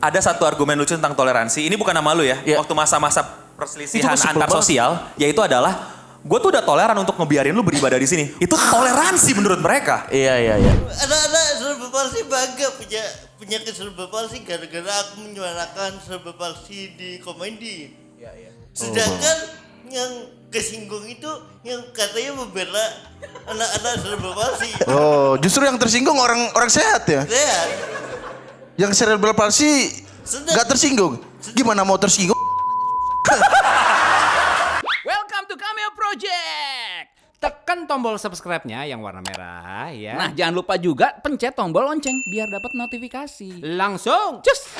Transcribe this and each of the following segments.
ada satu argumen lucu tentang toleransi. Ini bukan nama lu ya. Iya. Waktu masa-masa perselisihan antar banget. sosial, yaitu adalah gue tuh udah toleran untuk ngebiarin lu beribadah di sini. Itu toleransi menurut mereka. Iya iya iya. Anak-anak serba palsi bangga punya penyakit serba palsi gara-gara aku menyuarakan serba palsi di komedi. Sedangkan yang kesinggung itu yang katanya membela anak-anak serba palsi. Oh, justru yang tersinggung orang orang sehat ya. Lihat, Yang cerebral palsy nggak tersinggung. Gimana mau tersinggung? Welcome to Cameo Project. Tekan tombol subscribe-nya yang warna merah ya. Nah, jangan lupa juga pencet tombol lonceng biar dapat notifikasi. Langsung, cus.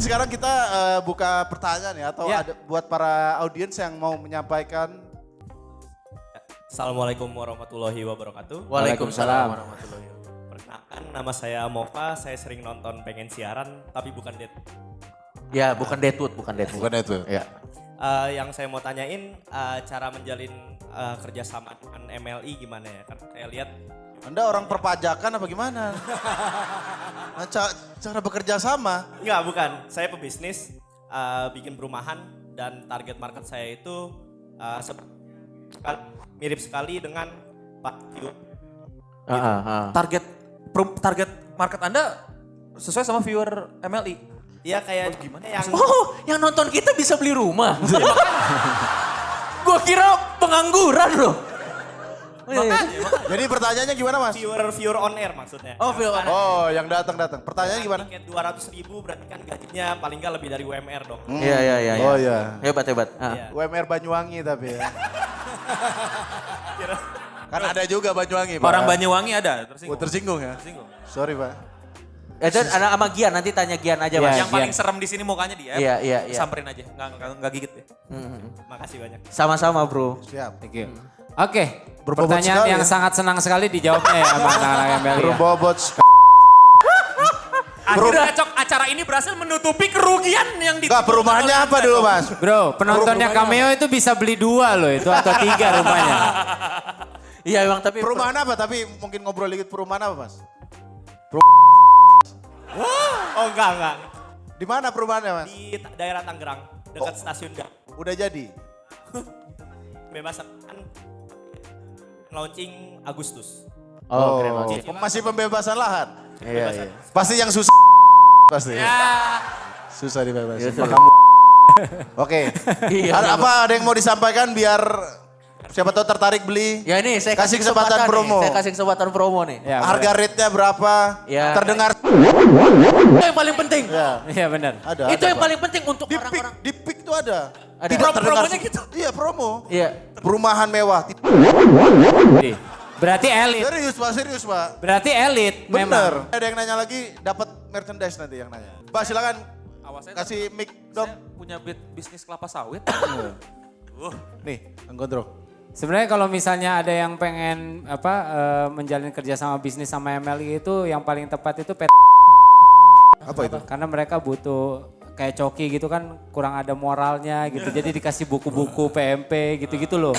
Mungkin sekarang kita eh, buka pertanyaan ya atau Ya. ada buat para audiens yang mau menyampaikan Assalamualaikum warahmatullahi wabarakatuh. Waalaikumsalam. Perkenalkan nama saya Mova, saya sering nonton pengen siaran tapi bukan dead. Ya bukan Deadwood, bukan Deadwood. bukan itu. Ya. Eh, yang saya mau tanyain eh, cara menjalin eh, kerjasama dengan MLI gimana ya? Kan saya lihat Anda orang perpajakan apa gimana? Nah, ca- cara bekerja sama. Enggak, bukan. Saya pebisnis, eh, bikin perumahan dan target market saya itu eh, sep- sekal- mirip sekali dengan Pak Tio. Ah, ah. Target target market Anda sesuai sama viewer MLI. Iya kayak gimana yang Oh, yang nonton kita bisa beli rumah. Gua kira pengangguran loh. Oh, iya, iya. Jadi pertanyaannya gimana mas? viewer viewer on air maksudnya. Oh, film anak. Oh, yang datang-datang. Pertanyaannya gimana? Tiket 200 ribu berarti kan gajinya paling nggak lebih dari UMR dong. Iya iya iya. Oh iya. Hebat hebat. Ah. Iya. UMR Banyuwangi tapi ya. kan ada juga Banyuwangi. Pak. Orang Banyuwangi ada Oh, tersinggung. tersinggung ya? Tersinggung. Sorry pak. Eh, dan anak sama Gian nanti tanya Gian aja Iya, mas. Yang paling serem di sini mukanya dia. Iya, iya, iya. Samperin aja, nggak nggak nggak gigit ya. Hmm. Makasih banyak. Sama-sama bro. Siap. Oke, Berbobot pertanyaan sekali yang ya. sangat senang sekali dijawabnya ya sama anak-anak ya. Berbobot Akhirnya cok acara ini berhasil menutupi kerugian yang di Enggak, perumahannya apa dulu mas? Bro, penontonnya cameo itu bisa beli dua loh itu atau tiga rumahnya. Iya emang tapi Perumahan apa? Tapi mungkin ngobrol dikit perumahan apa mas? Oh enggak enggak. Di mana perumahannya mas? Di daerah Tangerang dekat stasiun Gang. Udah jadi? Bebasan kan launching Agustus. Oh, keren banget. Masih pembebasan lahan? Iya iya. Pasti yang susah pasti. Susah dibebasin. Iya, kamu. Oke. Iya, ada iya, apa ada yang mau disampaikan biar siapa tahu tertarik beli? Ya ini saya Kasih kasih, kesempatan kesempatan, promo. Nih. Saya kasih kesempatan promo nih. Ya, Harga rate-nya berapa? Ya. Terdengar Itu yang paling penting. ya. Iya benar. Ada. itu ada, yang Pak. paling penting untuk di pick, orang-orang. di pick tuh ada. Ada. Tidak terdengar. promonya gitu? Iya, promo. Iya. Perumahan mewah. Berarti elit. Serius, Pak, serius, Pak. Berarti elit Bener. memang. Ada yang nanya lagi, dapat merchandise nanti yang nanya. Pak, silakan Awas saya kasih mic dong. punya bit- bisnis kelapa sawit. Nih, Kang Gondrong. Sebenarnya kalau misalnya ada yang pengen apa eh, menjalin kerja sama bisnis sama MLI itu yang paling tepat itu PT Apa itu? karena mereka butuh kayak coki gitu kan kurang ada moralnya gitu. Jadi dikasih buku-buku PMP gitu-gitu loh.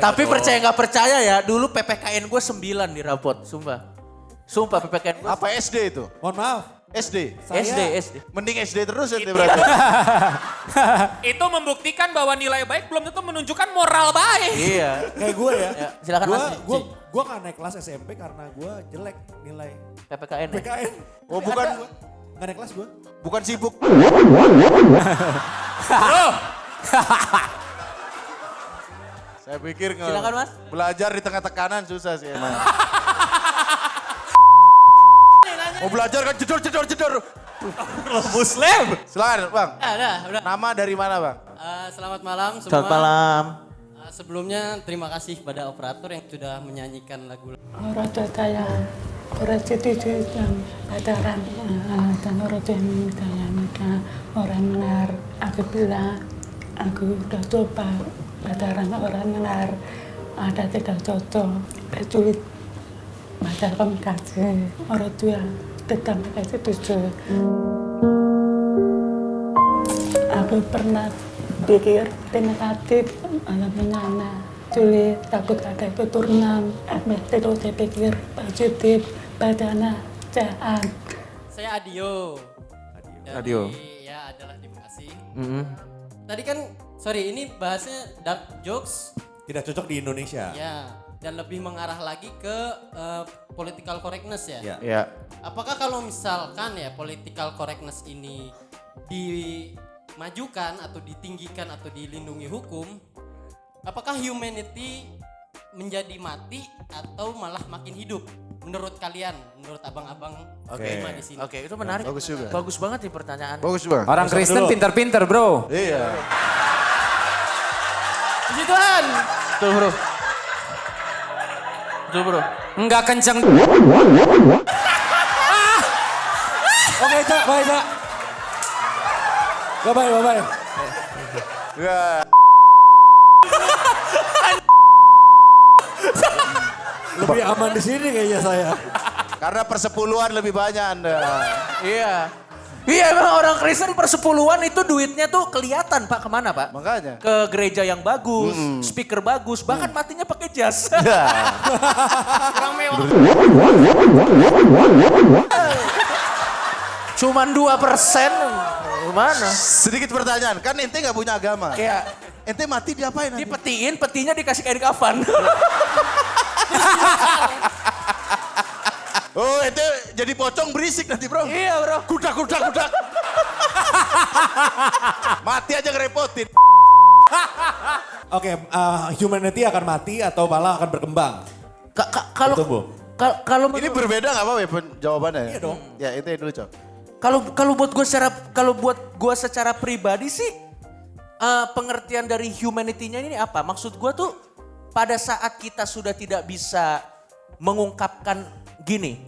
Tapi percaya nggak percaya ya, dulu PPKN gue 9 di rapot, sumpah. Sumpah PPKN gue. Apa SD itu? Mohon maaf, SD. SD, SD. Mending SD terus ya berarti. Itu membuktikan bahwa nilai baik belum tentu menunjukkan moral baik. Iya. kayak gue ya. Ya, silakan Gue Mas. gue gue gak naik kelas SMP karena gue jelek nilai PPKN ya? PKN. Oh, bukan Gak naik kelas gue. bukan sibuk. Saya pikir nge- Silakan, Mas. belajar di tengah tekanan susah sih emang. Mau belajar kan jedor jedor jedor. Muslim. Silakan, Bang. Ada, udah. Nama dari mana, Bang? Eh, selamat malam semua. Selamat malam. Eh, sebelumnya terima kasih pada operator yang sudah menyanyikan lagu. Orang tua saya orang itu pacaran eh, dan orang tua yang saya nikah orang benar aku bilang aku udah coba pacaran orang benar ada tidak cocok sulit pacar komunikasi orang tua tetap kasih tujuh aku pernah berpikir negatif malah menana sulit takut ada keturunan Ahmed terus saya pikir positif badana jahat Saya Adio. Dari- Adio. Ya adalah di Bekasi. Mm-mm. Tadi kan, sorry ini bahasnya dark jokes. Tidak cocok di Indonesia. Ya. Dan lebih mengarah lagi ke eh, political correctness ya. Ya. Ya. Apakah kalau misalkan ya political correctness ini dimajukan atau ditinggikan atau dilindungi hukum, apakah humanity menjadi mati atau malah makin hidup? Menurut kalian, menurut abang-abang lima di sini. Oke, itu menarik. Bagus juga. Bagus banget nih pertanyaan. Bagus bang. Orang Kristen pinter-pinter bro. Iya. Puji Tuhan. Betul bro. Betul bro. Enggak kenceng. Oke, Cak, baik, Cak. Bye bye, bye bye. Lebih aman di sini kayaknya saya. Karena persepuluhan lebih banyak Anda. Iya. Iya emang orang Kristen persepuluhan itu duitnya tuh kelihatan pak ke mana pak? Makanya. Ke gereja yang bagus, speaker bagus, bahkan matinya pakai jas. Kurang mewah. Cuman 2 persen, gimana? Sedikit pertanyaan, kan ente nggak punya agama. Kayak Ente mati diapain nanti? dipetiin, petinya dikasih kain kafan. Oh, ente jadi pocong berisik nanti bro. iya bro. Kudak, kudak, kudak. Mati aja ngerepotin. Oke, eh, humanity akan mati atau malah akan berkembang? Ka- ka- Kalau ka- kalau Ini berbeda nggak apa ya jawabannya? ya? Iya dong. Ya, ente dulu cok. Kalau kalau buat gue secara kalau buat gue secara pribadi sih eh, pengertian dari humanity-nya ini apa? Maksud gue tuh pada saat kita sudah tidak bisa mengungkapkan gini.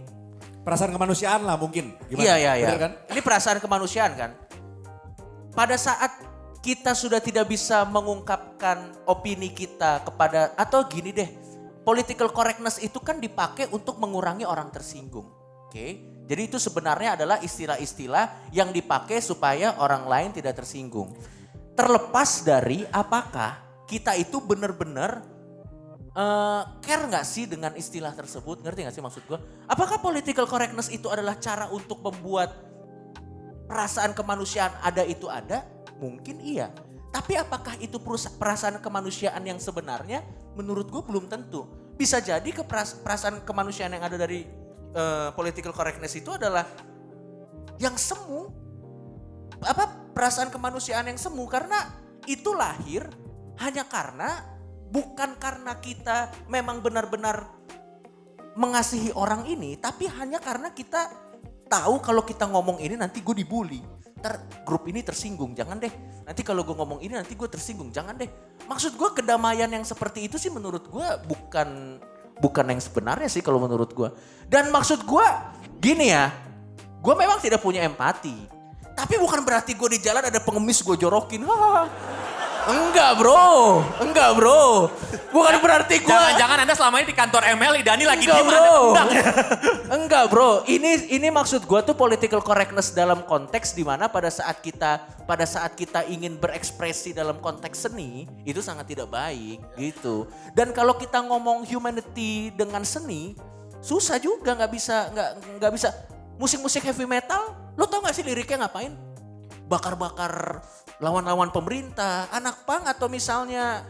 Perasaan kemanusiaan lah mungkin. Gimana? Iya iya iya. Bener kan? Ini perasaan kemanusiaan kan. Pada saat kita sudah tidak bisa mengungkapkan opini kita kepada atau gini deh. Political correctness itu kan dipakai untuk mengurangi orang tersinggung. Oke. Jadi itu sebenarnya adalah istilah-istilah yang dipakai supaya orang lain tidak tersinggung. Terlepas dari apakah kita itu benar-benar eh, care nggak sih dengan istilah tersebut? Ngerti nggak sih maksud gue? Apakah political correctness itu adalah cara untuk membuat perasaan kemanusiaan ada itu ada? Mungkin iya. Tapi apakah itu perasaan kemanusiaan yang sebenarnya? Menurut gue belum tentu. Bisa jadi perasaan kemanusiaan yang ada dari eh, political correctness itu adalah yang semu. Apa perasaan kemanusiaan yang semu karena itu lahir hanya karena bukan karena kita memang benar-benar mengasihi orang ini, tapi hanya karena kita tahu kalau kita ngomong ini nanti gue dibully. Ntar grup ini tersinggung, jangan deh. Nanti kalau gue ngomong ini nanti gue tersinggung, jangan deh. Maksud gue kedamaian yang seperti itu sih menurut gue bukan bukan yang sebenarnya sih kalau menurut gue. Dan maksud gue gini ya, gue memang tidak punya empati. Tapi bukan berarti gue di jalan ada pengemis gue jorokin. Hahaha. Enggak bro, enggak bro. Bukan berarti gue Jangan-jangan Anda selama ini di kantor ML, Dani lagi Enggak diem, bro. Tendang. Enggak bro. Ini ini maksud gua tuh political correctness dalam konteks di mana pada saat kita pada saat kita ingin berekspresi dalam konteks seni itu sangat tidak baik gitu. Dan kalau kita ngomong humanity dengan seni susah juga nggak bisa nggak nggak bisa musik-musik heavy metal. Lo tau gak sih liriknya ngapain? Bakar-bakar lawan-lawan pemerintah, anak pang atau misalnya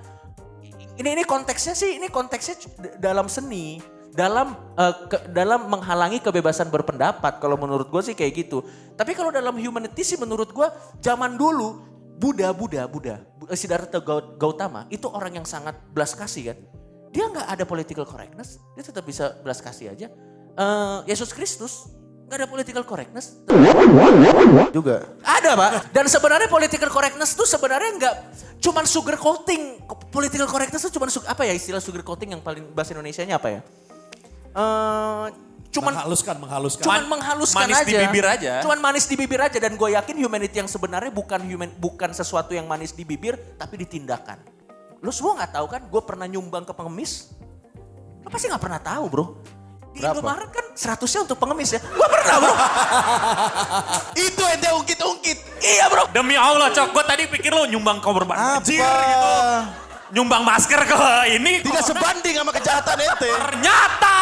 ini ini konteksnya sih ini konteksnya dalam seni dalam eh, ke- dalam menghalangi kebebasan berpendapat. Kalau menurut gue sih kayak gitu. Tapi kalau dalam humanity sih menurut gue zaman dulu Buddha Buddha Buddha Bu- eh, Siddhartha Gau- Gautama itu orang yang sangat belas kasih kan. Dia nggak ada political correctness dia tetap bisa belas kasih aja. Eh, Yesus Kristus nggak ada political correctness Juga. ada pak. Dan sebenarnya political correctness tuh sebenarnya nggak cuman sugar coating. Political correctness tuh cuman su- apa ya istilah sugar coating yang paling bahasa Indonesia-nya apa ya? Eh cuman menghaluskan, menghaluskan. cuman menghaluskan manis aja. di bibir aja. Cuman manis di bibir aja dan gue yakin humanity yang sebenarnya bukan human bukan sesuatu yang manis di bibir tapi di tindakan. Lo semua nggak tahu kan? Gue pernah nyumbang ke pengemis. Lo pasti nggak pernah tahu bro. Di Indomaret kan 100-nya untuk pengemis ya. Gue pernah bro. Itu ente ungkit-ungkit. Iya bro. Demi Allah, Cok. Gue tadi pikir lo nyumbang korban banjir Apa? gitu. Nyumbang masker ke ini. Tidak sebanding sama kejahatan ente. Ternyata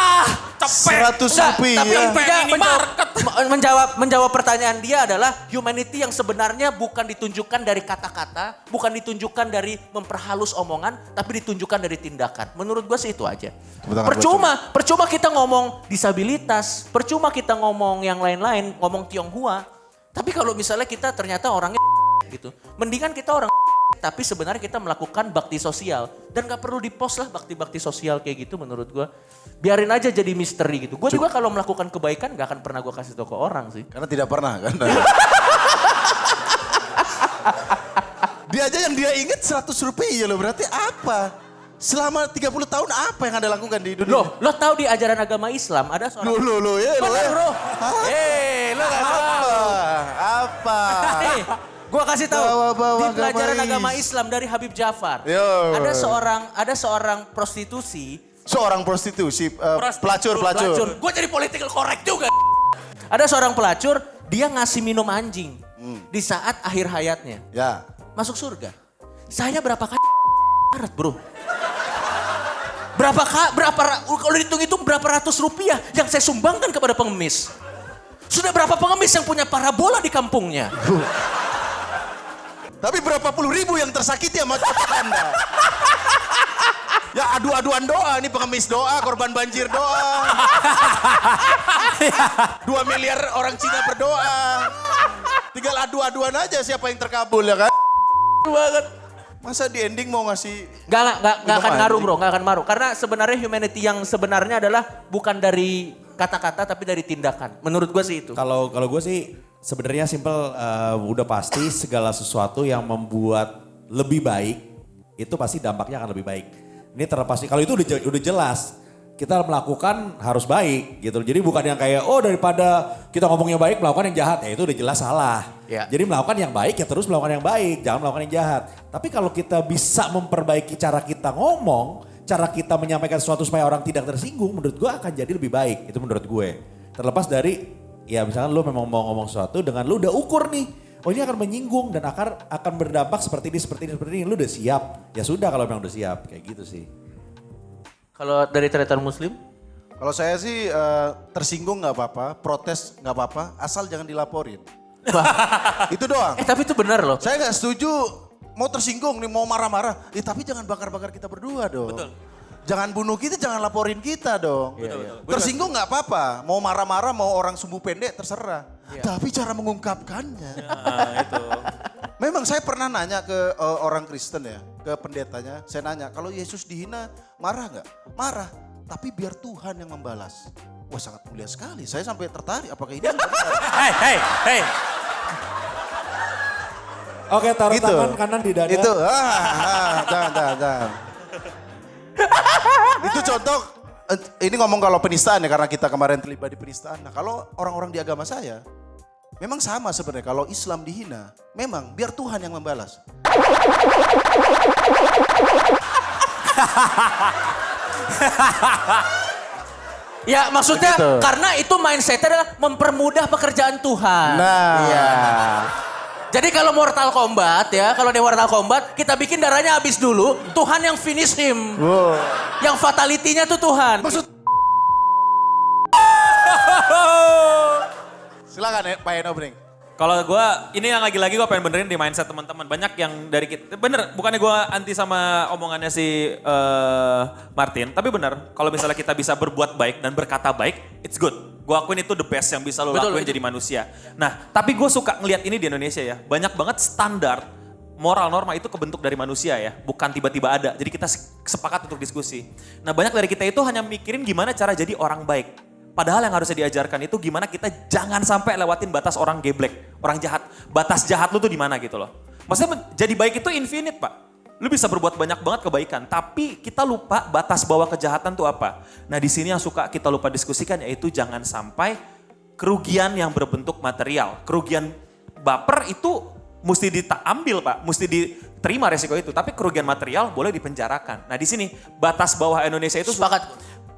cepet. Seratus Enggak, rupiah. tapi tidak Ini menjawab, menjawab menjawab pertanyaan dia adalah humanity yang sebenarnya bukan ditunjukkan dari kata-kata, bukan ditunjukkan dari memperhalus omongan, tapi ditunjukkan dari tindakan. Menurut gua sih itu aja. Tangan Percuma, percuma kita ngomong disabilitas, percuma kita ngomong yang lain-lain, ngomong Tionghoa. Tapi kalau misalnya kita ternyata orangnya gitu, mendingan kita orang tapi sebenarnya kita melakukan bakti sosial dan gak perlu dipost lah bakti-bakti sosial kayak gitu menurut gua biarin aja jadi misteri gitu gue juga kalau melakukan kebaikan gak akan pernah gue kasih tau ke orang sih Karena tidak pernah kan. dia aja yang dia ingat 100 rupiah loh berarti apa? Selama 30 tahun apa yang anda lakukan di dunia? loh lo tahu di ajaran agama Islam ada Loh, seorang loh, loh, ya, loh, ya. bro eh lo gak tahu Apa? Apa? gue kasih tahu Bawa-bawa di agama pelajaran agama Islam dari Habib Jafar Yo. ada seorang ada seorang prostitusi Seorang prostitusi, eh, pelacur, pelacur. Gue jadi political correct juga. Ada seorang pelacur, dia ngasih minum anjing di saat akhir hayatnya. Ya. Masuk surga. Saya berapa kali karat bro? Berapa ka, berapa ra- kalau dihitung-hitung berapa ratus rupiah yang saya sumbangkan kepada pengemis? Sudah berapa pengemis yang punya parabola di kampungnya? Tapi berapa puluh ribu yang tersakiti sama otak anda? Ya adu-aduan doa, ini pengemis doa, korban banjir doa. Dua miliar orang Cina berdoa. Tinggal adu-aduan aja siapa yang terkabul ya kan? banget. Masa di ending mau ngasih Gak, gak, gak, gak akan ngaruh bro, gak akan ngaruh. Karena sebenarnya humanity yang sebenarnya adalah bukan dari kata-kata tapi dari tindakan. Menurut gue sih itu. Kalau kalau gue sih sebenarnya simple eh, udah pasti segala sesuatu yang membuat lebih baik itu pasti dampaknya akan lebih baik. Ini terlepas kalau itu udah udah jelas kita melakukan harus baik gitu. Jadi bukan yang kayak oh daripada kita ngomongnya baik melakukan yang jahat ya itu udah jelas salah. Ya. Jadi melakukan yang baik ya terus melakukan yang baik, jangan melakukan yang jahat. Tapi kalau kita bisa memperbaiki cara kita ngomong, cara kita menyampaikan sesuatu supaya orang tidak tersinggung, menurut gue akan jadi lebih baik. Itu menurut gue. Terlepas dari ya misalkan lu memang mau ngomong sesuatu dengan lu udah ukur nih. Oh ini akan menyinggung dan akan akan berdampak seperti ini, seperti ini, seperti ini. Lu udah siap. Ya sudah kalau memang udah siap. Kayak gitu sih. Kalau dari tretan muslim? Kalau saya sih eh, tersinggung nggak apa-apa, protes nggak apa-apa, asal jangan dilaporin. itu doang. Eh tapi itu benar loh. Saya nggak setuju mau tersinggung nih mau marah-marah, eh, tapi jangan bakar-bakar kita berdua dong. Betul. Jangan bunuh kita, jangan laporin kita dong. Tersinggung nggak apa-apa, mau marah-marah, mau orang sumbu pendek terserah. Tapi cara mengungkapkannya. Memang saya pernah nanya ke eh, orang Kristen ya, ke pendetanya. Saya nanya, kalau Yesus dihina marah nggak? Marah, tapi biar Tuhan yang membalas. Wah sangat mulia sekali. Saya sampai tertarik. Apakah ini? benar? Hei, hei, hei. Oke taruh Gitu. tangan kanan di dada. Itu, ah, ah, jangan, jangan, jangan. Itu contoh, eh, ini ngomong kalau penistaan ya karena kita kemarin terlibat di penistaan. Nah kalau orang-orang di agama saya, memang sama sebenarnya. Kalau Islam dihina, memang biar Tuhan yang membalas. Ya maksudnya Begitu. karena itu mindsetnya adalah mempermudah pekerjaan Tuhan. Nah, Iya. Jadi kalau Mortal Kombat ya, kalau di Mortal Kombat kita bikin darahnya habis dulu, Tuhan yang finish him. wow. Yang fatality-nya tuh Tuhan. Maksud Silakan ya, Pak Eno Bring. Kalau gue, ini yang lagi-lagi gue pengen benerin di mindset teman-teman. Banyak yang dari kita, bener, bukannya gue anti sama omongannya si eh, Martin. Tapi bener, kalau misalnya kita bisa berbuat baik dan berkata baik, it's good. Gue akuin itu the best yang bisa lo Betul, lakuin betul. jadi manusia. Nah, tapi gue suka ngelihat ini di Indonesia ya. Banyak banget standar moral norma itu kebentuk dari manusia ya. Bukan tiba-tiba ada. Jadi kita se- sepakat untuk diskusi. Nah banyak dari kita itu hanya mikirin gimana cara jadi orang baik. Padahal yang harusnya diajarkan itu gimana kita jangan sampai lewatin batas orang geblek, orang jahat. Batas jahat lu tuh di mana gitu loh. Maksudnya jadi baik itu infinite pak. Lu bisa berbuat banyak banget kebaikan, tapi kita lupa batas bawah kejahatan tuh apa. Nah di sini yang suka kita lupa diskusikan yaitu jangan sampai kerugian yang berbentuk material. Kerugian baper itu mesti diambil pak, mesti diterima resiko itu. Tapi kerugian material boleh dipenjarakan. Nah di sini batas bawah Indonesia itu Sepakat.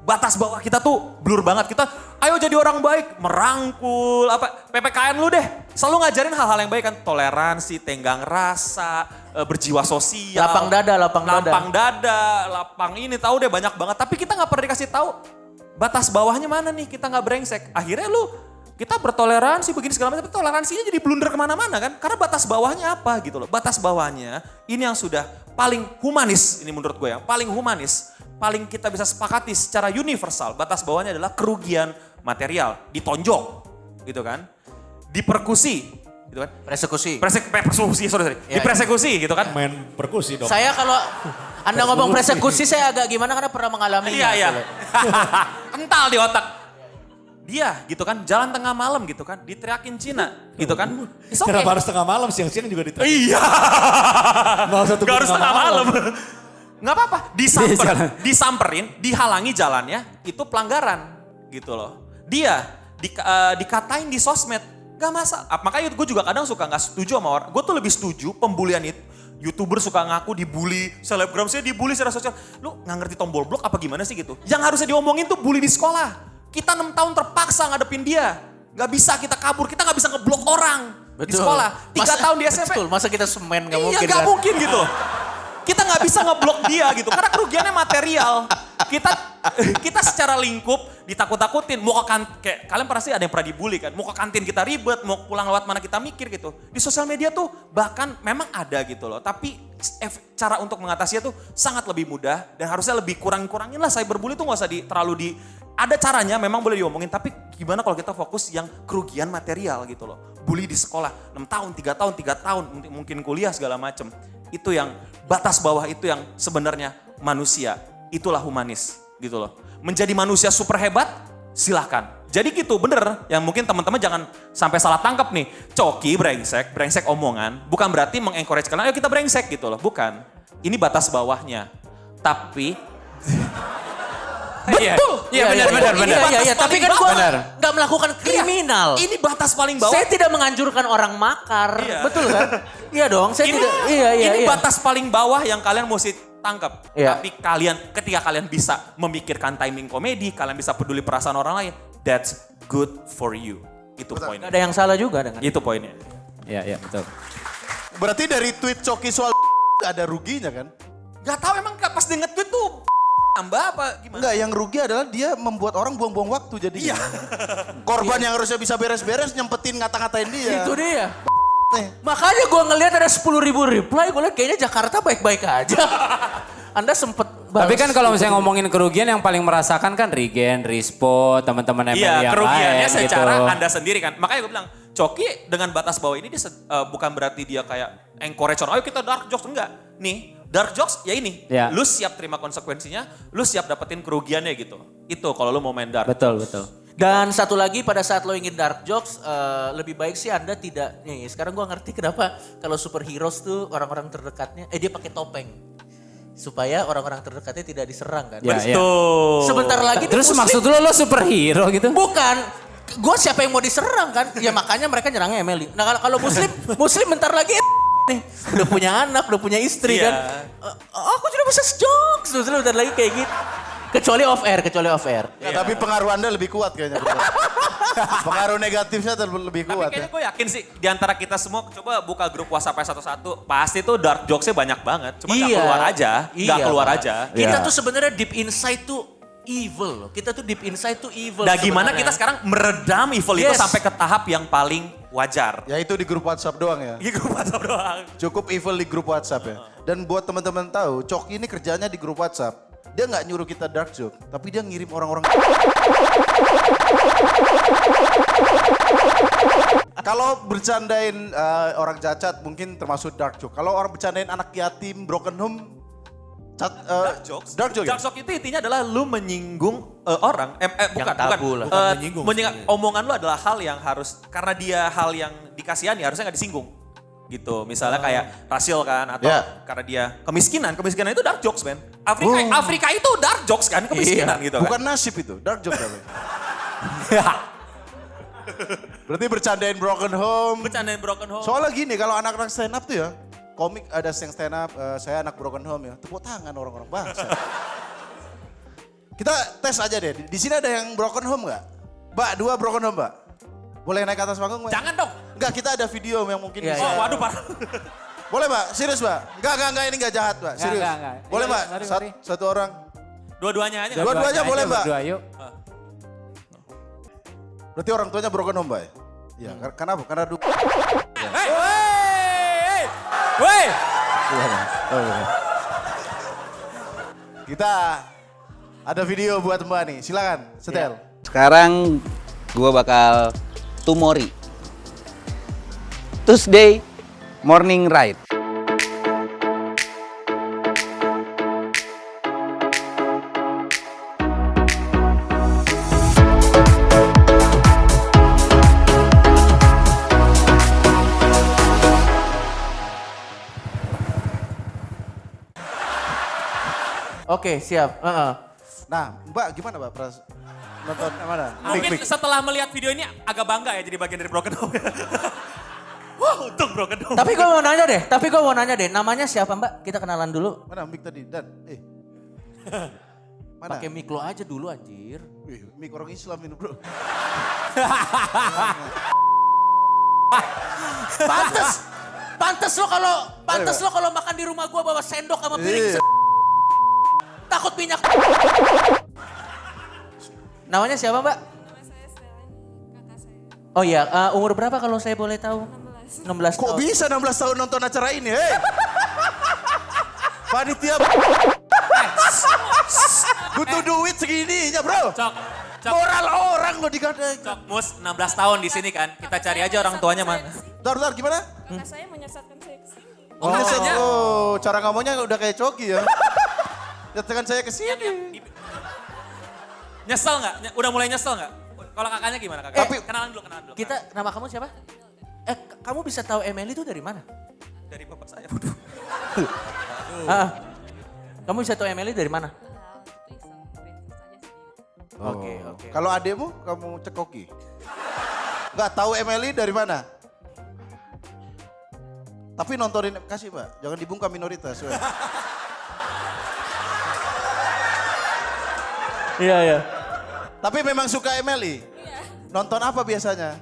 Batas bawah kita tuh blur banget. Kita ayo jadi orang baik, merangkul apa PPKN lu deh. selalu ngajarin hal-hal yang baik kan, toleransi, tenggang rasa, eh, berjiwa sosial. Lapang dada, lapang dada. Lapang dada, lapang ini tahu deh banyak banget. Tapi kita nggak pernah dikasih tahu batas bawahnya mana nih, kita nggak brengsek. Akhirnya lu kita bertoleransi begini segala macam, tapi toleransinya jadi blunder ke mana-mana kan. Karena batas bawahnya apa gitu loh. Batas bawahnya ini yang sudah paling humanis, ini menurut gue yang paling humanis. Paling kita bisa sepakati secara universal. Batas bawahnya adalah kerugian material, ditonjok gitu kan. Diperkusi gitu kan. Persekusi. Persek, persekusi, sorry, sorry. Ya, Dipersekusi gitu kan. Main perkusi dong. Saya kalau Anda ngomong persekusi saya agak gimana karena pernah mengalami. Iya, iya. Kental di otak. Dia gitu kan, jalan tengah malam gitu kan, diteriakin Cina gitu kan. It's okay. Kenapa harus tengah malam, siang-siang juga ditanya. Iya. Gak harus tengah malam. Nggak apa-apa, disamper, disamperin, dihalangi jalannya, itu pelanggaran gitu loh. Dia di, eh, dikatain di sosmed, gak masalah. Ah, Makanya gue juga kadang suka gak setuju sama orang. Gue tuh lebih setuju pembulian itu. Youtuber suka ngaku dibully, selebgram saya dibully secara sosial. Lu nggak ngerti tombol blok apa gimana sih gitu? Yang harusnya diomongin tuh bully di sekolah. Kita enam tahun terpaksa ngadepin dia. Gak bisa kita kabur, kita nggak bisa ngeblok orang di sekolah. Tiga tahun di SMP. Betul, masa kita semen gak iya, mungkin gak kan? mungkin gitu. Kita nggak bisa ngeblok dia gitu, karena kerugiannya material. Kita kita secara lingkup ditakut-takutin. Mau ke kan, kayak kalian pasti ada yang pernah dibully kan. Mau ke kantin kita ribet, mau pulang lewat mana kita mikir gitu. Di sosial media tuh bahkan memang ada gitu loh. Tapi cara untuk mengatasinya tuh sangat lebih mudah dan harusnya lebih kurang-kurangin lah cyberbully tuh nggak usah di, terlalu di ada caranya memang boleh diomongin tapi gimana kalau kita fokus yang kerugian material gitu loh. Bully di sekolah 6 tahun, 3 tahun, 3 tahun, mungkin kuliah segala macem. Itu yang batas bawah itu yang sebenarnya manusia. Itulah humanis gitu loh. Menjadi manusia super hebat silahkan. Jadi gitu bener yang mungkin teman-teman jangan sampai salah tangkap nih. Coki brengsek, brengsek omongan. Bukan berarti mengencourage kalian, ayo kita brengsek gitu loh. Bukan. Ini batas bawahnya. Tapi Iya, iya benar iya, benar iya, benar. Iya, iya, tapi kan Paling gue Benar. nggak melakukan kriminal. ini batas paling bawah. Saya tidak menganjurkan orang makar, Iya. betul kan? iya dong, saya ini, tidak. Iya, iya, ini iya. batas paling bawah yang kalian mesti tangkap. Iya. Tapi kalian, ketika kalian bisa memikirkan timing komedi, kalian bisa peduli perasaan orang lain, that's good for you. Itu Gak poinnya. ada yang salah juga dengan. Itu poinnya. Iya, iya betul. Berarti dari tweet Coki soal gak ada ruginya kan? Gak tahu emang pas dia nge-tweet tuh tambah apa gimana? Enggak, yang rugi adalah dia membuat orang buang-buang waktu jadi. Iya. Korban yang harusnya bisa beres-beres nyempetin ngata-ngatain dia. Itu dia. Nih. Makanya gue ngelihat ada 10 ribu reply, gue lihat kayaknya Jakarta baik-baik aja. Anda sempet Tapi kan kalau misalnya ngomongin kerugian yang paling merasakan kan Regen, Rispo, teman-teman ML Iya, yang kerugiannya lain secara gitu. Anda sendiri kan. Makanya gue bilang, Coki dengan batas bawah ini dia eh, bukan berarti dia kayak encourage orang, ayo kita dark jokes. Enggak. Nih, dark jokes ya ini. Ya. Lu siap terima konsekuensinya, lu siap dapetin kerugiannya gitu. Itu kalau lu mau main dark. Betul, betul. Dan satu lagi pada saat lo ingin dark jokes, eh, lebih baik sih Anda tidak, nih sekarang gua ngerti kenapa kalau superheroes tuh orang-orang terdekatnya, eh dia pakai topeng. Supaya orang-orang terdekatnya tidak diserang kan. Ya, ya. Tuh. Sebentar lagi Terus Muslim- maksud lo lo superhero gitu? Bukan, gue siapa yang mau diserang kan? Ya makanya mereka nyerangnya Emily. Nah kalau- kalau Muslim, Muslim bentar lagi nih udah punya anak, udah punya istri Iya. kan. Eh, aku sudah bisa jokes, Muslim bentar lagi kayak gitu. Kecuali off air, kecuali off air. Ya, Tapi pengaruh Anda lebih kuat kayaknya. pengaruh negatifnya lebih Tapi kuat ya. kayaknya gue yakin sih di antara kita semua coba buka grup WhatsApp satu-satu. Pasti tuh dark jokesnya banyak banget. Cuma nggak keluar aja. Nggak Iya, keluar Pak. aja. Kita Iya. tuh sebenarnya deep inside tuh evil loh. Kita tuh deep inside tuh evil. Nah gimana sebenarnya. kita sekarang meredam evil itu Yes. sampai ke tahap yang paling wajar. Ya itu di grup WhatsApp doang ya. Di grup WhatsApp doang. Cukup evil di grup WhatsApp ya. Dan buat teman-teman tahu, Coki ini kerjanya di grup WhatsApp. Dia nggak nyuruh kita dark joke, tapi dia ngirim orang-orang. Kalau bercandain eh, orang cacat mungkin termasuk dark joke. Kalau orang bercandain anak yatim, broken home, cat, eh, Dark jokes. Dark joke. ya? Dark joke itu intinya adalah lu menyinggung eh, orang. Eh, eh, bukan, tabu bukan. lah. Bukan menyinggung menyinggung- omongan lu adalah hal yang harus karena dia hal yang dikasihani harusnya nggak disinggung. Gitu. Misalnya kayak rasil kan atau Ya. karena dia kemiskinan. Kemiskinan itu dark jokes, men. Afrika Afrika itu dark jokes kan kemiskinan gitu kan. Bukan nasib itu, dark joke tapi. Berarti bercandain broken home. Bercandain broken home. Soalnya gini, kalau anak-anak stand up tuh ya, komik ada yang stand up, eh, saya anak broken home ya, tepuk tangan orang-orang bangsa. Kita tes aja deh, di- di sini ada yang broken home nggak? Mbak, dua broken home mbak? Boleh naik ke atas panggung, Mbak? Jangan dong. Enggak, kita ada video yang mungkin Iya, bisa. Oh, waduh parah. Boleh, Mbak? Serius, Mbak? Enggak, enggak, enggak, ini enggak jahat, Mbak. Enggak, Serius. enggak, enggak. Boleh, Iya, Mbak? mari, Sat- mari. Satu orang. Dua-duanya aja. Dua-duanya Berdua boleh, Mbak? Berdua yuk. Berarti orang tuanya broken home, Mbak? ya? Iya, kar- kenapa? Karena hei, Iya, iya. Kita ada video buat Mbak nih. Silakan, setel. Sekarang gua bakal tumori. Tuesday morning ride. Oke, siap. Heeh. Nah, Mbak gimana, Mbak? Pras nonton mana? Mungkin Mik, mik. setelah melihat video ini agak bangga ya jadi bagian dari Broken Home. Wah, untung Broken Home. Tapi gue mau nanya deh, tapi gue mau nanya deh, namanya siapa mbak? Kita kenalan dulu. Mana mic tadi? Dan, eh. Mana? Pakai mic lo aja dulu anjir. Wih, mic orang Islam ini, bro. Pantes, pantes lo kalau, pantes lo kalau makan di rumah gue bawa sendok sama piring. Iya. Takut minyak. Namanya siapa mbak? Oh iya, eh, umur berapa kalau saya boleh tahu? 16 Kok tahun. bisa 16 tahun nonton acara ini, hei? Panitia butuh duit segininya, bro. Cok, cok, Moral orang lo digadai. cok, mus 16 tahun di sini kan. Kita cari aja orang tuanya mana. Bentar, bentar, gimana? Kakak saya menyesatkan saya ke sini. Oh, biasanya Oh, cara ngomongnya udah kayak coki ya. Datangkan saya ke sini. yang di- nyesel nggak? Ny- Udah mulai nyesel nggak? Kalau kakaknya gimana kakak? Tapi- kenalan dulu, kenalan dulu. Kita, nama kamu siapa? Eh, kamu bisa tahu Emily itu dari mana? dari bapak saya. Waduh. Ah, kamu bisa tahu Emily dari mana? Oke, oke. Kalau adekmu, kamu cekoki. Nggak tahu Emily dari mana? Tapi nontonin, kasih mbak, jangan dibungkam minoritas. Iya, iya. Tapi memang suka Emily? Nonton apa biasanya?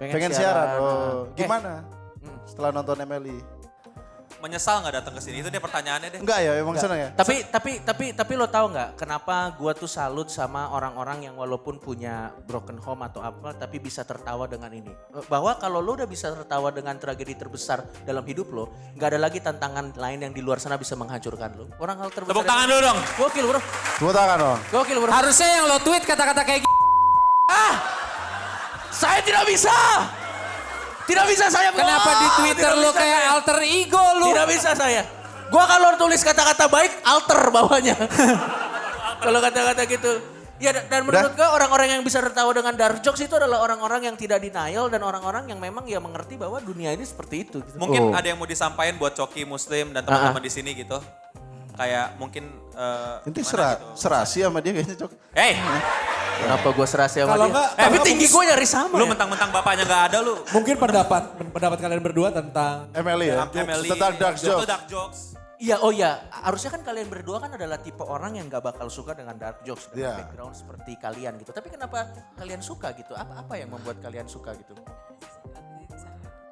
Pengen, siaran. Oh, Eh, gimana? Setelah nonton Emily. Menyesal nggak datang ke sini? Itu dia pertanyaannya deh. Enggak ya, emang senang ya? Tapi tapi tapi tapi lo tahu nggak kenapa gua tuh salut sama orang-orang yang walaupun punya broken home atau apa tapi bisa tertawa dengan ini. Eh, Bahwa kalau lo udah bisa tertawa dengan tragedi terbesar dalam hidup lo, nggak ada lagi tantangan lain yang di luar sana bisa menghancurkan lo. Orang hal terbesar. Tepuk tangan dulu dong. Gokil bro. Tepuk tangan dong. Gokil bro. Harusnya yang lo tweet kata-kata kayak gitu. Saya tidak bisa. Tidak bisa saya. Kenapa di Wah, Twitter lo kayak saya. alter ego lu? Tidak bisa saya. Gua kalau tulis kata-kata baik, alter bawahnya. kalau kata-kata gitu. Ya da- dan menurut gua orang-orang yang bisa tertawa dengan dark jokes itu adalah orang-orang yang tidak denial dan orang-orang yang memang ya mengerti bahwa dunia ini seperti itu. Gitu. Mungkin ada yang mau disampaikan buat Coki Muslim dan teman-teman di sini gitu. Kayak mungkin eh, Nanti sera, gitu. serasi sama dia kayaknya cok. Hey, Kenapa gua serasi sama Kalau dia? enggak, Tapi tinggi gua nyari sama. lu ya. mentang-mentang bapaknya nggak ada lu. Mungkin pendapat pendapat kalian berdua tentang Emily ya? Emily, Tentang dark jokes. dark jokes. Iya, oh iya. Harusnya kan kalian berdua kan adalah tipe orang yang gak bakal suka dengan dark jokes dengan Iya. background seperti kalian gitu. Tapi kenapa kalian suka gitu? Apa apa yang membuat kalian suka gitu?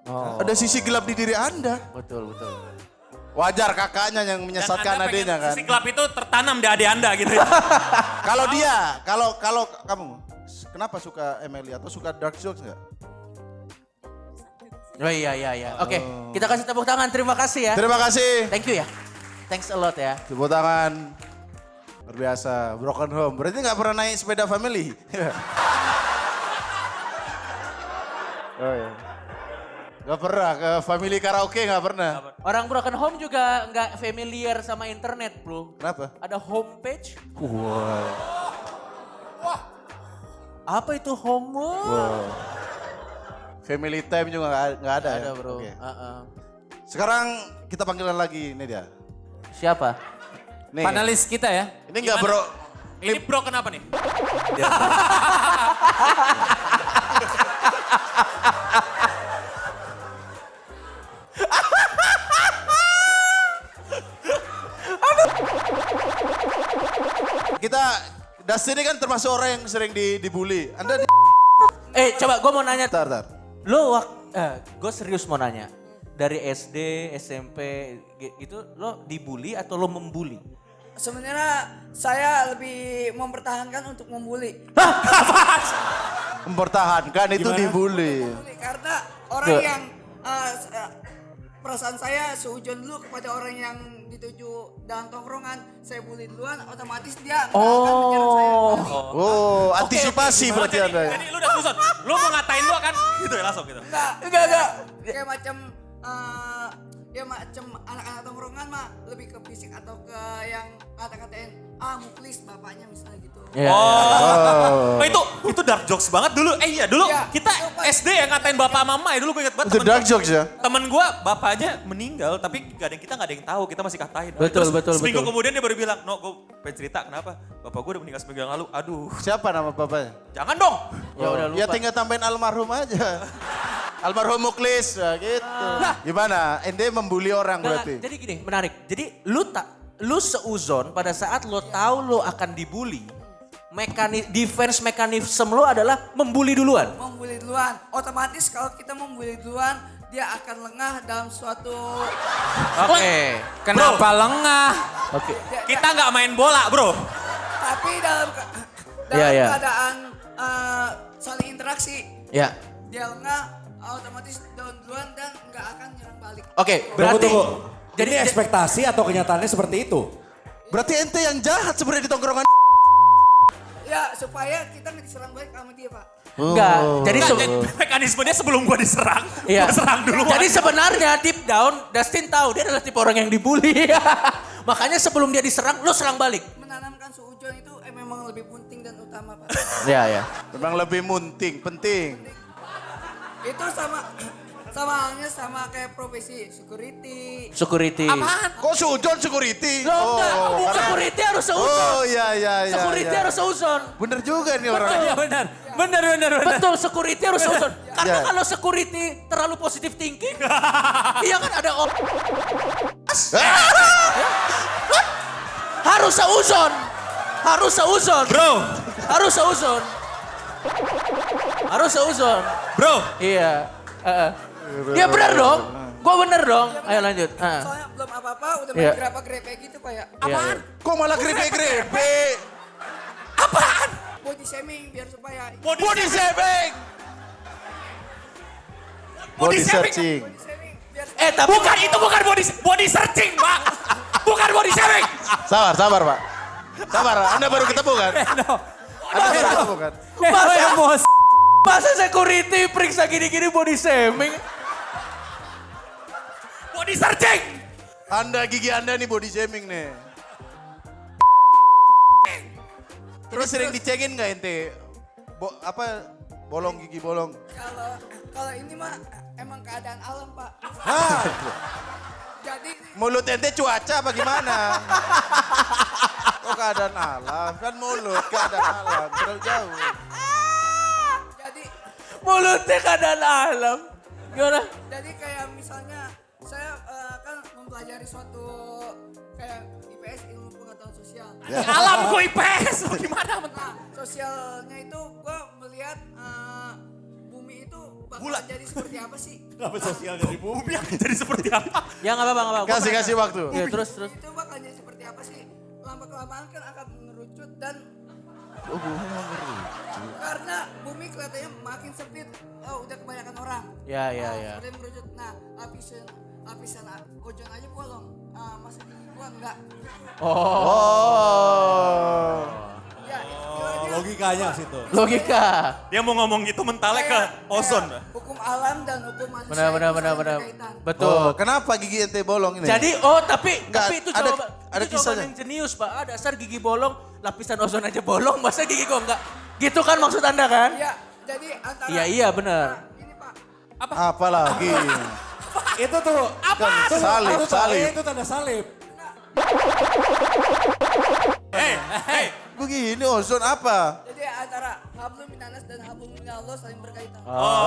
Oh, Ada sisi gelap di diri anda. betul betul. Wajar kakaknya yang Dan menyesatkan adiknya kan. Sisi gelap itu tertanam di adik anda gitu ya. Kalau dia, kalau kalau kamu, kenapa suka Emily atau suka dark jokes nggak? Oh iya iya iya. Oke, kita kasih tepuk tangan. Terima kasih ya. Terima kasih. Thank you ya. Thanks a lot ya. Tepuk tangan. Luar biasa, broken home. Berarti nggak pernah naik sepeda family? oh iya. Gak pernah, ke family karaoke nggak pernah. Orang broken home juga nggak familiar sama internet, bro. Kenapa? Ada homepage. Wow. Apa itu home? wow. Family time juga nggak ada, Ada ya? bro. Oke. Uh-uh. Sekarang kita panggilan lagi, ini dia. Siapa? Nih, Panelis kita ya. ini nggak bro, Ini bro kenapa nih? Dustin ini kan termasuk orang yang sering di, dibully. Anda di- Eh coba gue mau nanya. Bentar, bentar. Lo wak, eh, gue serius mau nanya. Dari SD, SMP gi- gitu lo dibully atau lo membuli? Sebenarnya saya lebih mempertahankan untuk membuli. Mempertahankan itu dibully. Membuli karena orang yang eh, perasaan saya seujon dulu kepada orang yang dituju dalam tongkrongan saya bully duluan otomatis dia nggak akan menyerang saya Oh. kembali. Oh, antisipasi Oh, berarti jadi, Anda. ya? jadi lu udah susun. Lu mau ngatain gua kan? Gitu ya langsung gitu. Enggak, enggak, enggak. Kayak macam eh, ya macam anak-anak tongkrongan mah lebih ke fisik atau ke yang kata-katain ah muklis bapaknya misalnya gitu. Iya, Oh. Oh, itu itu dark jokes banget dulu. Eh iya dulu Iya. kita SD yang ngatain bapak mama ya dulu gue inget banget. Itu dark gua- jokes ya? Temen gue bapaknya meninggal tapi gak ada yang kita gak ada yang tahu kita masih katain. Betul, Terus betul, Seminggu betul. kemudian dia baru bilang, no gue pengen cerita kenapa bapak gue udah meninggal seminggu yang lalu. Aduh Siapa nama bapaknya? jangan dong. Ya udah Ya lupa. tinggal tambahin almarhum aja. Almarhum Muklis, ya gitu. Gimana? Ende membuli orang Nggak, berarti? Jadi gini, menarik. Jadi lu tak lu seuzon pada saat lo tahu lo akan dibully, mekani defense mekanisme lo adalah membuli duluan. Membuli duluan, otomatis kalau kita membuli duluan dia akan lengah dalam suatu Oke. Kenapa lengah? Oke. Kita nggak main bola bro. tapi dalam ke- dalam Iya, iya. keadaan eh, saling interaksi Ya. dia lengah otomatis down duluan dan nggak akan nyerang balik. Oke, Tunggu, berarti tunggu. Jadi Ini ekspektasi atau kenyataannya seperti itu? Berarti ente yang jahat sebenarnya di tongkrongan. Ya supaya kita nggak diserang balik sama dia pak. enggak. Jadi Nggak, se- jadi mekanismenya sebelum gue diserang, Iya. gue serang dulu. Jadi sebenarnya deep down Dustin tahu dia adalah tipe orang yang dibully. Makanya sebelum dia diserang, lo serang balik. Menanamkan seujon itu eh, memang lebih penting dan utama pak. Iya, ya. Memang lebih munting, penting. itu sama sama halnya sama kayak profesi security. Security. Kok sujon security? Lo enggak, karena- security harus seuzon. Oh iya iya iya. security iya. harus seuzon. Bener juga nih orang. Iya benar. Benar benar benar. Betul, security harus seuzon. Karena Ya. kalau security terlalu positif thinking, iya kan ada orang. harus seuzon. Harus seuzon. Bro, Harus seuzon. Harus seuzon. bro. Iya. Heeh. Dia benar dong. Gua bener dong. Ayo lanjut. Heeh. Soalnya belum apa-apa udah Iya. main grepe grepe gitu pak ya. Iya, iya. Kok malah grepe-grepe? Body shaming biar supaya Body, Body shaming. Body searching. body shaming biar Eh tapi Bukan itu bukan body body searching, Pak. Bukan body shaming. Sabar, sabar Pak. Sabar, Anda baru ketemu kan? Anda baru ketemu kan? masa, masa security periksa gini-gini body shaming? Body searching. Anda gigi Anda nih body shaming nih. Terus sering dicengin nggak ente? Bo, apa bolong gigi bolong? kalau kalau ini mah emang keadaan alam pak. Hah, Jadi mulut ente cuaca apa gimana? Kok keadaan alam? Kan mulut keadaan alam, terlalu jauh. jadi Mulutnya keadaan alam. Gimana? jadi kayak misalnya saya kan mempelajari suatu kayak IPS ilmu pengetahuan sosial. Alam gue IPS. Gimana? Nah, sosialnya itu gua melihat eh, bumi itu bakal Bulat. jadi seperti apa sih? Kenapa sosial dari bumi? Bumi akan jadi seperti apa? Ya nggak apa-apa, nggak apa-apa. Kasih kasih waktu. Ya, terus terus. Itu bakal jadi seperti apa sih? Lama kelamaan kan akan mengerucut dan karena bumi kelihatannya makin sempit, oh udah kebanyakan orang. Ya, ya, Nah, ya. Udah mengerucut. Nah, lapisan lapisan ozon aja bolong. Ah, masa gigi gua enggak. Oh. Ya, istilahnya Logikanya situ. Logika. Dia mau ngomong gitu mentalek ke kayak- ozon. kayak Hukum alam dan hukum manusia. Benar benar benar benar. Betul. Oh, kenapa gigi ente bolong ini? Jadi oh tapi Nggak, tapi itu ada- jawaban ada itu kisahnya. yang jenius pak. Ah, dasar gigi bolong, lapisan ozon aja bolong, masa gigi gua enggak? Gitu kan maksud anda kan? Iya, jadi antara Iya iya benar. Nah, ini Pak, apa lagi? Itu tuh. Apa? Tuh, Salib, itu salib. Itu tanda salib. Hei, hei. Begini ozon apa? jadi antara hablum minanas dan hablum minallah saling berkaitan. Oh.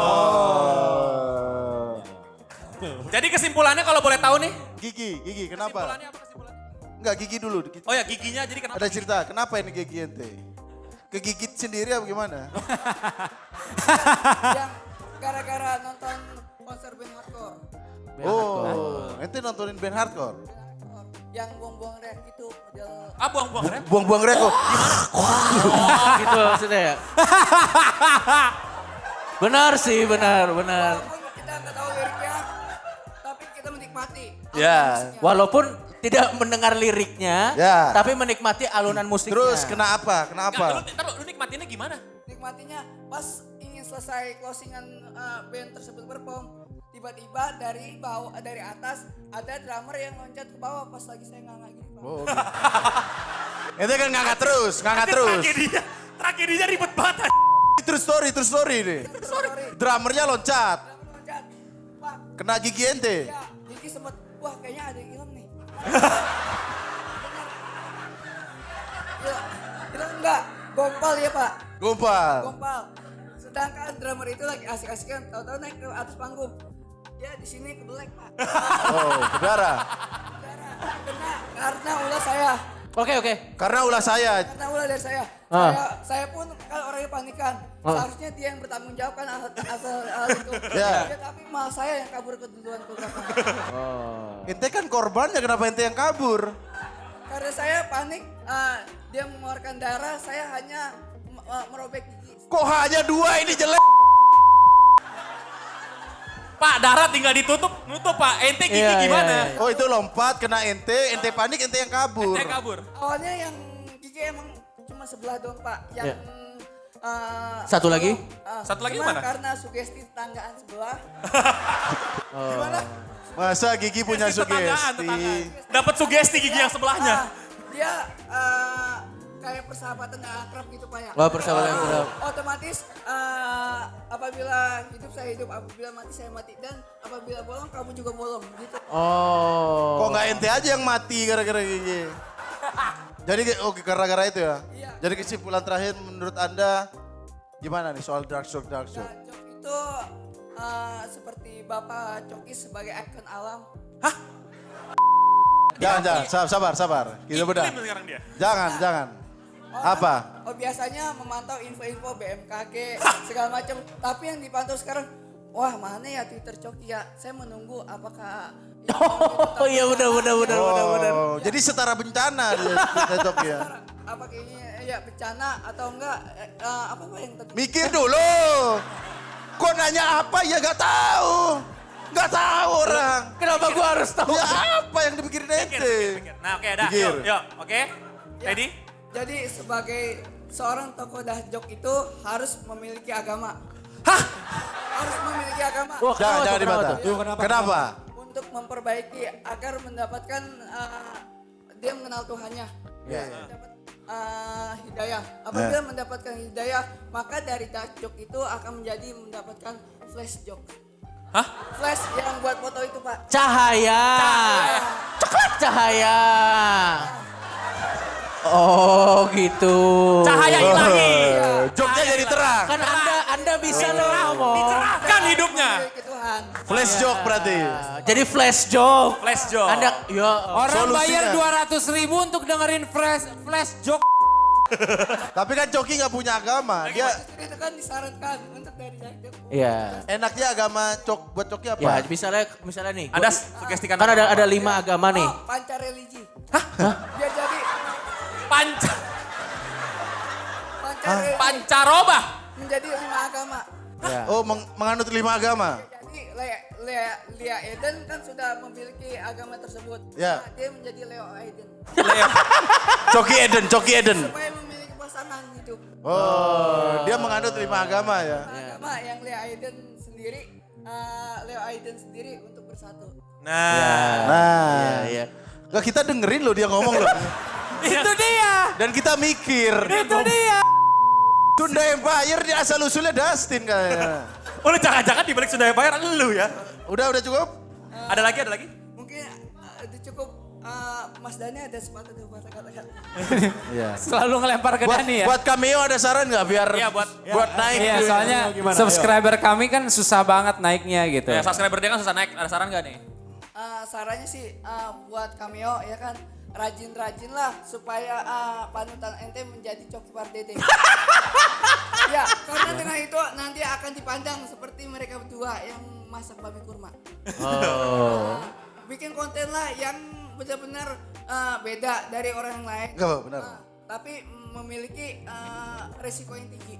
Jadi kesimpulannya kalau boleh tahu nih. Gigi, gigi kenapa? Kesimpulannya apa kesimpulannya? Enggak gigi dulu. Oh ya giginya jadi kenapa? Ada cerita, kenapa ini gigi ente? Kegigit sendiri apa gimana? yang gara-gara nonton konser band hardcore. Oh, ente nontonin band hardcore? Yang buang-buang reak itu model Ah buang-buang rem. Buang-buang reko. gitu maksudnya ya. benar sih, benar, benar. walaupun kita nggak tahu liriknya, tapi kita menikmati. Ya. Walaupun tidak mendengar liriknya, Ya. tapi menikmati alunan musiknya. Terus kena apa? Enggak, Kenapa? lu, ntar lu, lu nikmatinnya gimana? Nikmatinya pas ingin selesai closingan uh, band tersebut perform, tiba-tiba dari bawah dari atas ada drummer yang loncat ke bawah pas lagi saya nganga gini. Pak. Oh, Ente kan ngangkat terus, ngangkat terus. Tragedinya, tragedinya ribet banget. True story, true story nih. Sorry. Drummernya loncat, Drummer loncat. Pak, kena gigi ente. ya, Diki sempet, wah kayaknya ada yang hilang nih. ya, hilang enggak? Gompal ya pak, Gumpal. gompal. Sedangkan drummer itu lagi asik-asikan, tahu-tahu naik ke atas panggung. Dia di sini kebelek pak. Oh, berdarah. Kena karena ulah saya. Oke, oke. Karena ulah saya. Karena ulah dari saya. Ah. Saya, saya pun kan orangnya panikan. Ah. Seharusnya dia yang bertanggung jawab kan asal, asal hal itu. Ya. Ya, tapi malah saya yang kabur ke duluan ke belakang. Ente kan korbannya, kenapa ente yang kabur? Karena saya panik, ah, dia mengeluarkan darah, saya hanya ah, merobek gigi. Kok hanya dua ini jelek? Pak, darah tinggal ditutup, nutup pak. Ente gigi Iya, iya, gimana? iya. Oh itu lompat, kena ente, ente panik, ente yang kabur. Ente kabur. Awalnya yang gigi emang cuma sebelah doang pak. Yang Ya. ah, Satu lagi? ah, Satu lagi mana? Karena sugesti tetanggaan sebelah. Oh. Gimana? Masa gigi punya sugesti? tetanggaan. Dapat sugesti gigi yang sebelahnya. Ah, dia ah, kayak persahabatan yang akrab gitu pak ya. Oh, persahabatan yang akrab. Otomatis ah, apabila hidup saya hidup, apabila mati saya mati dan apabila bolong kamu juga bolong gitu. Oh. Kok nggak ente aja yang mati gara-gara gigi? Jadi oke gara-gara itu ya? Iya. Jadi kesimpulan terakhir menurut anda gimana nih soal dark joke dark joke? Nah, Jok itu ah, seperti Bapak Coki sebagai ikon alam. Jangan jangan sabar sabar sabar. Kita bedah. Dia. Jangan jangan. Apa? Oh biasanya memantau info-info BMKG segala macam. Tapi yang dipantau sekarang, wah mana ya Twitter Coki ya? Saya menunggu apakah Oh iya benar benar benar benar benar. Oh, jadi setara bencana dia kita joke ya. apa kayaknya ya bencana atau enggak eh, eh, apa apa yang tadi Mikir dulu. Kok nanya apa ya gak tahu. Gak tahu orang. Kenapa gua harus tahu? Ya apa yang dipikirin ente? Nah oke dah, Pikir. yuk, yuk, oke. Ready? Jadi sebagai seorang tokoh dahjok itu harus memiliki agama Hah? harus memiliki agama Wah, Jangan kenapa jangan kenapa dibantah. tuh? kenapa? Kenapa? untuk memperbaiki agar mendapatkan eh, dia mengenal Tuhannya Ya. mendapat eh, hidayah apabila mendapatkan hidayah maka dari dahjok itu akan menjadi mendapatkan flash joke Hah? flash yang buat foto itu pak Cahaya. Coklat cahaya. Oh gitu. Cahaya ilahi. Joknya jadi terang. Kan anda anda bisa loh ngomong. Dicerahkan hidupnya. Flash joke berarti. Jadi flash joke. Flash joke. Anda ya. Orang Solusinya. bayar 200 ribu untuk dengerin flash, flash joke. Tapi kan Coki nggak punya agama. Dia kan disarankan untuk dari Iya. enaknya agama cok buat Coki apa? Ya misalnya misalnya nih. Ada gua- sugestikan kan ada ada lima agama nih. Oh, panca religi. Hah? Biar jadi panca panca religi pancaroba. menjadi lima agama. Ya. Oh, meng- menganut lima agama. Jadi Lea, Lea, Lea Eden kan sudah memiliki agama tersebut. Ya. Nah, dia menjadi Leo Eden. Coki Eden, Coki Eden. Supaya memiliki pasangan hidup. Oh, dia menganut lima agama ya. Agama yang Lea Eden sendiri, eh, Leo Eden sendiri untuk bersatu. Nah, Nah, Iya. Nggak, kita dengerin loh dia ngomong loh. Itu dia. Dan kita mikir. Itu dia. Sunda Empire dia asal usulnya Dustin kayaknya. oh lu jangan-jangan di balik Sunda Empire lu ya. Udah, udah cukup? Ada lagi, ada lagi? Mungkin itu cukup eh, Mas Dani ada sepatah dua patah kata-kata. Iya. Selalu ngelempar ke Buat, Dani ya. buat cameo ada saran nggak biar Iya, buat buat naik? Iya, soalnya subscriber kami kan susah banget naiknya gitu. ya, subscriber dia kan susah naik. Ada saran gak nih? Eh, sarannya sih eh, buat cameo ya kan rajin-rajin lah supaya ah, panutan ente menjadi coki pardede. ya, karena dengan itu nanti akan dipandang seperti mereka berdua yang masak babi kurma. Oh. Ah, bikin konten lah yang benar-benar ah, beda dari orang yang lain. Enggak, benar. Tapi memiliki ah, resiko yang tinggi.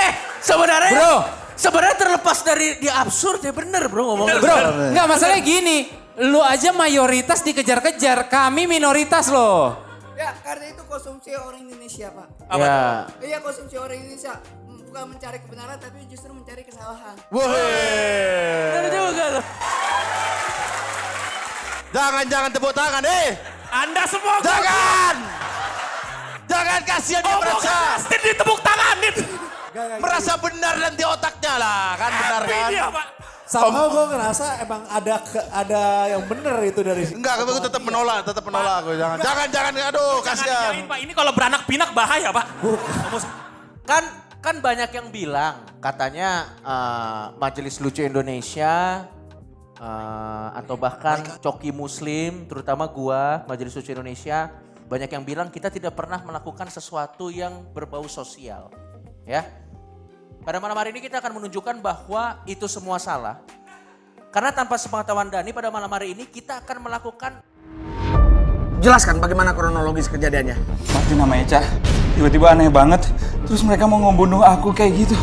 Eh, sebenarnya Bro. Sebenarnya terlepas dari dia absurd ya bener bro ngomong Bro, nggak masalahnya gini. Lu aja mayoritas dikejar-kejar, kami minoritas loh. Ya, karena itu konsumsi orang Indonesia, Pak. Ya. Iya, konsumsi orang Indonesia bukan mencari kebenaran tapi justru mencari kesalahan. Bener juga loh. Jangan, jangan tepuk tangan, eh. Anda semua Jangan! Jangan kasihan dia merasa. pasti ditepuk tanganin. Merasa benar dan di otaknya lah, kan benar kan? Ini apa? Somehow gue ngerasa emang ada ke- ada yang bener itu dari Enggak, aku tetap menolak, tetap menolak aku. Jangan, jangan, jangan, aduh, Jangan kasihan. Pak. Ini kalau beranak pinak bahaya, Pak. Kan kan banyak yang bilang katanya eh, Majelis Lucu Indonesia eh, atau bahkan Coki Muslim, terutama gua Majelis Lucu Indonesia banyak yang bilang kita tidak pernah melakukan sesuatu yang berbau sosial. Ya. Pada malam hari ini kita akan menunjukkan bahwa itu semua salah. Karena tanpa sepengetahuan Dani pada malam hari ini kita akan melakukan Jelaskan bagaimana kronologis kejadiannya. Mati namanya Cah. Tiba-tiba aneh banget. Terus mereka mau ngebunuh aku kayak gitu.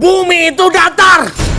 Bumi itu datar.